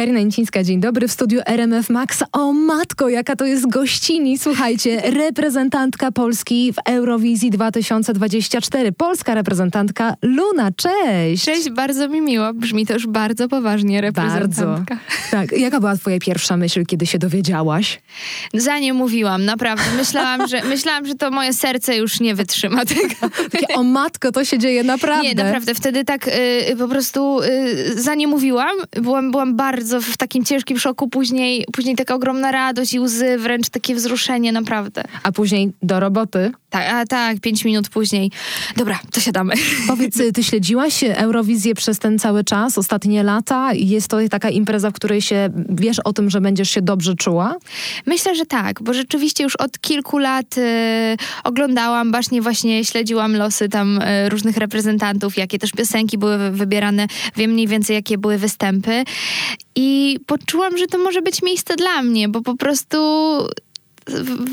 Karina Incińska, dzień dobry. W studiu RMF Max. O matko, jaka to jest gościni. Słuchajcie, reprezentantka Polski w Eurowizji 2024. Polska reprezentantka Luna. Cześć! Cześć, bardzo mi miło. Brzmi to już bardzo poważnie, reprezentantka. Bardzo. Tak. Jaka była twoja pierwsza myśl, kiedy się dowiedziałaś? Za nie mówiłam, naprawdę. Myślałam, że, myślałam, że to moje serce już nie wytrzyma tego. Takie, o matko, to się dzieje naprawdę. Nie, naprawdę. Wtedy tak y, po prostu y, za nie mówiłam. Byłam, byłam bardzo w takim ciężkim szoku. Później, później taka ogromna radość i łzy, wręcz takie wzruszenie, naprawdę. A później do roboty? Tak, a tak, pięć minut później. Dobra, to siadamy. Powiedz, ty śledziłaś Eurowizję przez ten cały czas, ostatnie lata? Jest to taka impreza, w której się wiesz o tym, że będziesz się dobrze czuła? Myślę, że tak, bo rzeczywiście już od kilku lat y, oglądałam, bacznie właśnie śledziłam losy tam y, różnych reprezentantów, jakie też piosenki były wybierane, wiem mniej więcej jakie były występy i poczułam, że to może być miejsce dla mnie, bo po prostu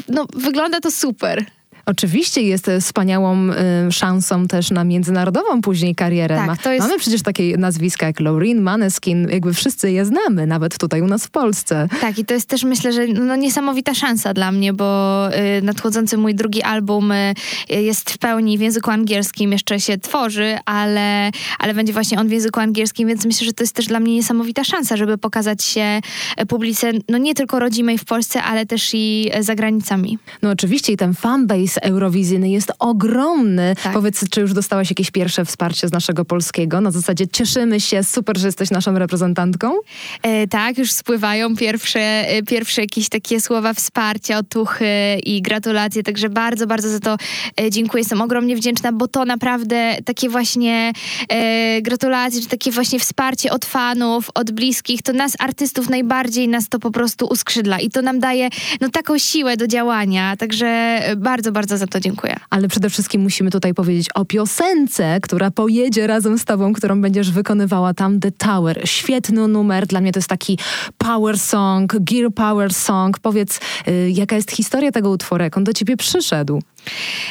no, wygląda to super. Oczywiście jest wspaniałą y, szansą też na międzynarodową później karierę. Tak, jest... Mamy przecież takie nazwiska jak Loreen, Maneskin, jakby wszyscy je znamy, nawet tutaj u nas w Polsce. Tak i to jest też myślę, że no, niesamowita szansa dla mnie, bo y, nadchodzący mój drugi album y, jest w pełni w języku angielskim, jeszcze się tworzy, ale, ale będzie właśnie on w języku angielskim, więc myślę, że to jest też dla mnie niesamowita szansa, żeby pokazać się publice, no nie tylko rodzimej w Polsce, ale też i za granicami. No oczywiście i ten fanbase eurowizyjny jest ogromny. Tak. Powiedz, czy już dostałaś jakieś pierwsze wsparcie z naszego polskiego? Na zasadzie cieszymy się, super, że jesteś naszą reprezentantką? E, tak, już spływają pierwsze, e, pierwsze jakieś takie słowa wsparcia, otuchy i gratulacje, także bardzo, bardzo za to e, dziękuję. Jestem ogromnie wdzięczna, bo to naprawdę takie właśnie e, gratulacje, czy takie właśnie wsparcie od fanów, od bliskich, to nas artystów najbardziej nas to po prostu uskrzydla i to nam daje no taką siłę do działania, także bardzo, bardzo bardzo za to dziękuję. Ale przede wszystkim musimy tutaj powiedzieć o piosence, która pojedzie razem z tobą, którą będziesz wykonywała tam The Tower. Świetny numer, dla mnie to jest taki power song, gear power song. Powiedz, y, jaka jest historia tego utworu, jak on do ciebie przyszedł?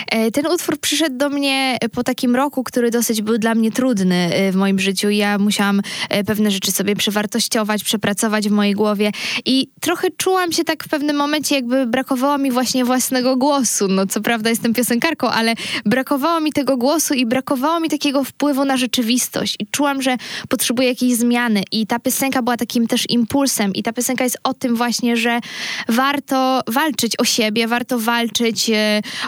E, ten utwór przyszedł do mnie po takim roku, który dosyć był dla mnie trudny e, w moim życiu. Ja musiałam e, pewne rzeczy sobie przewartościować, przepracować w mojej głowie i trochę czułam się tak w pewnym momencie, jakby brakowało mi właśnie własnego głosu. No co prawda jestem piosenkarką, ale brakowało mi tego głosu i brakowało mi takiego wpływu na rzeczywistość i czułam, że potrzebuję jakiejś zmiany i ta piosenka była takim też impulsem i ta piosenka jest o tym właśnie, że warto walczyć o siebie, warto walczyć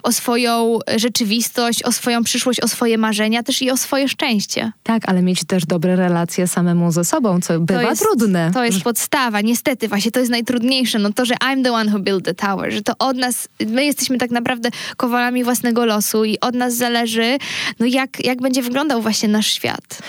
o swoją rzeczywistość, o swoją przyszłość, o swoje marzenia, też i o swoje szczęście. Tak, ale mieć też dobre relacje samemu ze sobą, co bywa to jest, trudne. To jest podstawa, niestety, właśnie to jest najtrudniejsze, no to, że I'm the one who built the tower, że to od nas, my jesteśmy tak naprawdę kowalami własnego losu i od nas zależy, no jak, jak będzie wyglądał właśnie nasz świat.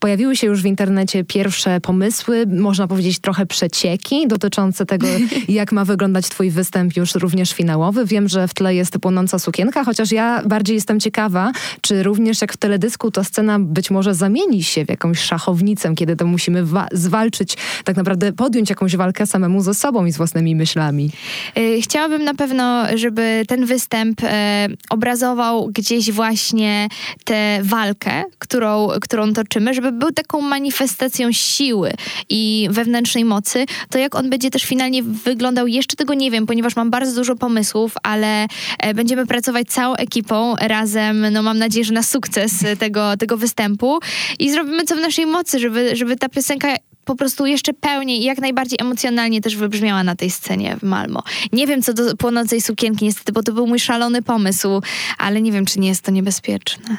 Pojawiły się już w internecie pierwsze pomysły, można powiedzieć trochę przecieki dotyczące tego, jak ma wyglądać twój występ już również finałowy. Wiem, że w tle jest płonąca sukienka, chociaż ja bardziej jestem ciekawa, czy również jak w teledysku ta scena być może zamieni się w jakąś szachownicę, kiedy to musimy zwalczyć, tak naprawdę podjąć jakąś walkę samemu ze sobą i z własnymi myślami. Y, chciałabym na pewno, żeby ten występ e, obrazował gdzieś właśnie tę walkę, którą, którą toczymy, żeby był taką manifestacją siły i wewnętrznej mocy, to jak on będzie też finalnie wyglądał, jeszcze tego nie wiem, ponieważ mam bardzo dużo pomysłów, ale e, będziemy pracować całą ekipą razem, no mam nadzieję, że na sukces tego, tego występu i zrobimy co w naszej mocy, żeby, żeby ta piosenka po prostu jeszcze pełniej i jak najbardziej emocjonalnie też wybrzmiała na tej scenie w Malmo. Nie wiem co do płonącej sukienki niestety, bo to był mój szalony pomysł, ale nie wiem, czy nie jest to niebezpieczne.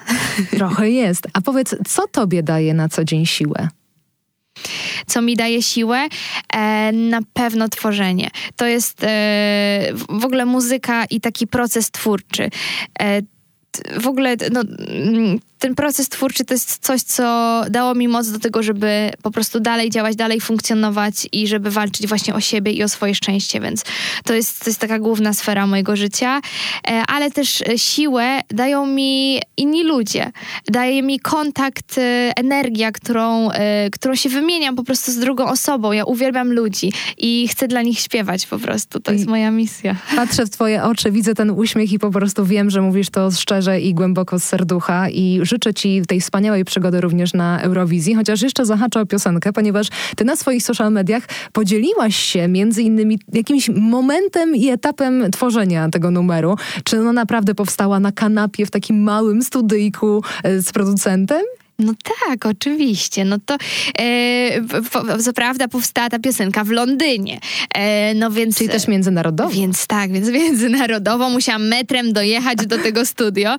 Trochę jest. A powiedz, co tobie daje na co dzień siłę? Co mi daje siłę, e, na pewno tworzenie. To jest e, w ogóle muzyka i taki proces twórczy. E, w ogóle no, ten proces twórczy to jest coś, co dało mi moc do tego, żeby po prostu dalej działać, dalej funkcjonować i żeby walczyć właśnie o siebie i o swoje szczęście, więc to jest, to jest taka główna sfera mojego życia, e, ale też siłę dają mi inni ludzie, daje mi kontakt, e, energia, którą, e, którą się wymieniam po prostu z drugą osobą. Ja uwielbiam ludzi i chcę dla nich śpiewać po prostu, to jest moja misja. Patrzę w twoje oczy, widzę ten uśmiech i po prostu wiem, że mówisz to szczerze i głęboko z serducha i życzę ci tej wspaniałej przygody również na Eurowizji, chociaż jeszcze zahaczę o piosenkę, ponieważ ty na swoich social mediach podzieliłaś się między innymi jakimś momentem i etapem tworzenia tego numeru. Czy ona naprawdę powstała na kanapie w takim małym studyjku e, z producentem? No tak, oczywiście. No to e, po, co prawda powstała ta piosenka w Londynie. E, no więc, Czyli też międzynarodowo. Więc tak, więc międzynarodowo musiałam metrem dojechać do tego studio.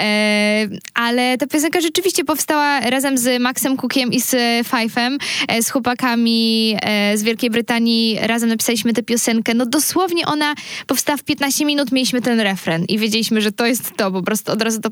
E, ale ta piosenka rzeczywiście powstała razem z Maxem Cookiem i z Fifem, e, z chłopakami e, z Wielkiej Brytanii. Razem napisaliśmy tę piosenkę. No dosłownie ona powstała w 15 minut, mieliśmy ten refren i wiedzieliśmy, że to jest to, po prostu od razu to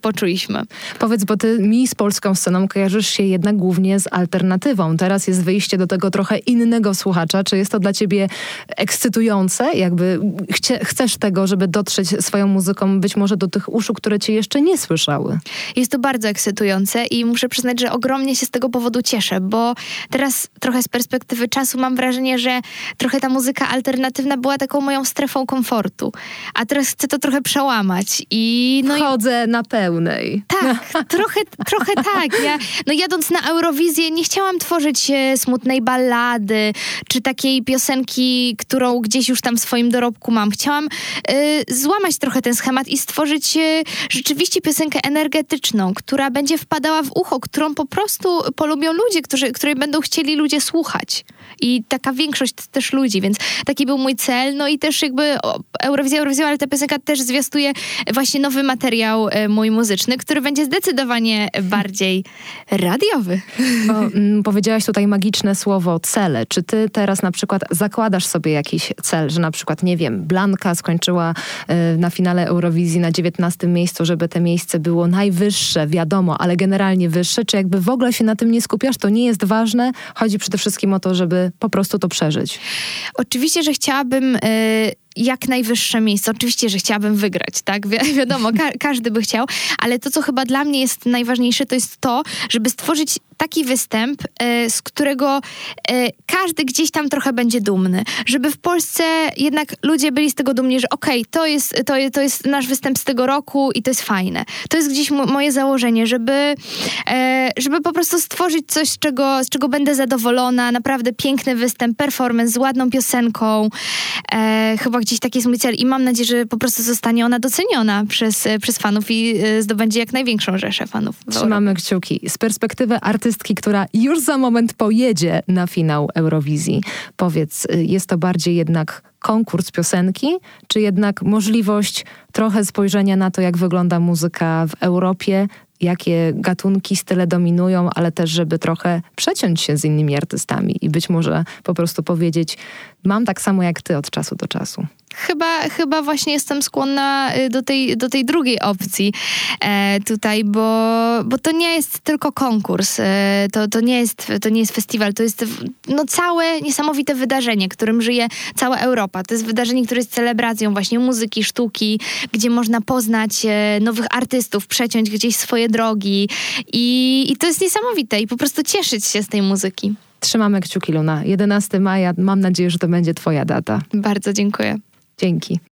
poczuliśmy. Powiedz, bo ty mi z Polski polską sceną kojarzysz się jednak głównie z alternatywą. Teraz jest wyjście do tego trochę innego słuchacza. Czy jest to dla ciebie ekscytujące? Jakby chcie, chcesz tego, żeby dotrzeć swoją muzyką być może do tych uszu, które cię jeszcze nie słyszały? Jest to bardzo ekscytujące i muszę przyznać, że ogromnie się z tego powodu cieszę, bo teraz trochę z perspektywy czasu mam wrażenie, że trochę ta muzyka alternatywna była taką moją strefą komfortu. A teraz chcę to trochę przełamać i... No Chodzę i... na pełnej. Tak, trochę, trochę tak, ja, no jadąc na Eurowizję nie chciałam tworzyć e, smutnej ballady, czy takiej piosenki, którą gdzieś już tam w swoim dorobku mam. Chciałam e, złamać trochę ten schemat i stworzyć e, rzeczywiście piosenkę energetyczną, która będzie wpadała w ucho, którą po prostu polubią ludzie, którzy, której będą chcieli ludzie słuchać. I taka większość też ludzi, więc taki był mój cel. No i też jakby o, Eurowizja, Eurowizja, ale ta piosenka też zwiastuje właśnie nowy materiał mój muzyczny, który będzie zdecydowanie bardziej bardziej radiowy. Bo, mm, powiedziałaś tutaj magiczne słowo cele. Czy ty teraz na przykład zakładasz sobie jakiś cel, że na przykład, nie wiem, Blanka skończyła y, na finale Eurowizji na 19 miejscu, żeby te miejsce było najwyższe, wiadomo, ale generalnie wyższe, czy jakby w ogóle się na tym nie skupiasz, to nie jest ważne. Chodzi przede wszystkim o to, żeby po prostu to przeżyć. Oczywiście, że chciałabym... Y jak najwyższe miejsce. Oczywiście, że chciałabym wygrać, tak? Wi wiadomo, ka każdy by chciał, ale to, co chyba dla mnie jest najważniejsze, to jest to, żeby stworzyć taki występ, e, z którego e, każdy gdzieś tam trochę będzie dumny. Żeby w Polsce jednak ludzie byli z tego dumni, że okej, okay, to, jest, to, to jest nasz występ z tego roku i to jest fajne. To jest gdzieś moje założenie, żeby, e, żeby po prostu stworzyć coś, z czego, z czego będę zadowolona. Naprawdę piękny występ, performance z ładną piosenką. Chyba gdzieś taki jest mój cel i mam nadzieję, że po prostu zostanie ona doceniona przez, przez fanów i zdobędzie jak największą rzeszę fanów. Trzymamy kciuki. Z perspektywy artystki, która już za moment pojedzie na finał Eurowizji. Powiedz, y, jest to bardziej jednak konkurs piosenki, czy jednak możliwość trochę spojrzenia na to, jak wygląda muzyka w Europie, jakie gatunki, style dominują, ale też, żeby trochę przeciąć się z innymi artystami i być może po prostu powiedzieć, mam tak samo jak ty od czasu do czasu. Chyba, chyba właśnie jestem skłonna y, do tej, do tej drugiej opcji e, tutaj, bo, bo to nie jest tylko konkurs, e, to, to, nie jest, to nie jest festiwal, to jest no, całe niesamowite wydarzenie, którym żyje cała Europa. To jest wydarzenie, które jest celebracją właśnie muzyki, sztuki, gdzie można poznać e, nowych artystów, przeciąć gdzieś swoje drogi i, i to jest niesamowite i po prostu cieszyć się z tej muzyki. Trzymamy kciuki, Luna. 11 maja, mam nadzieję, że to będzie twoja data. Bardzo dziękuję. Dzięki.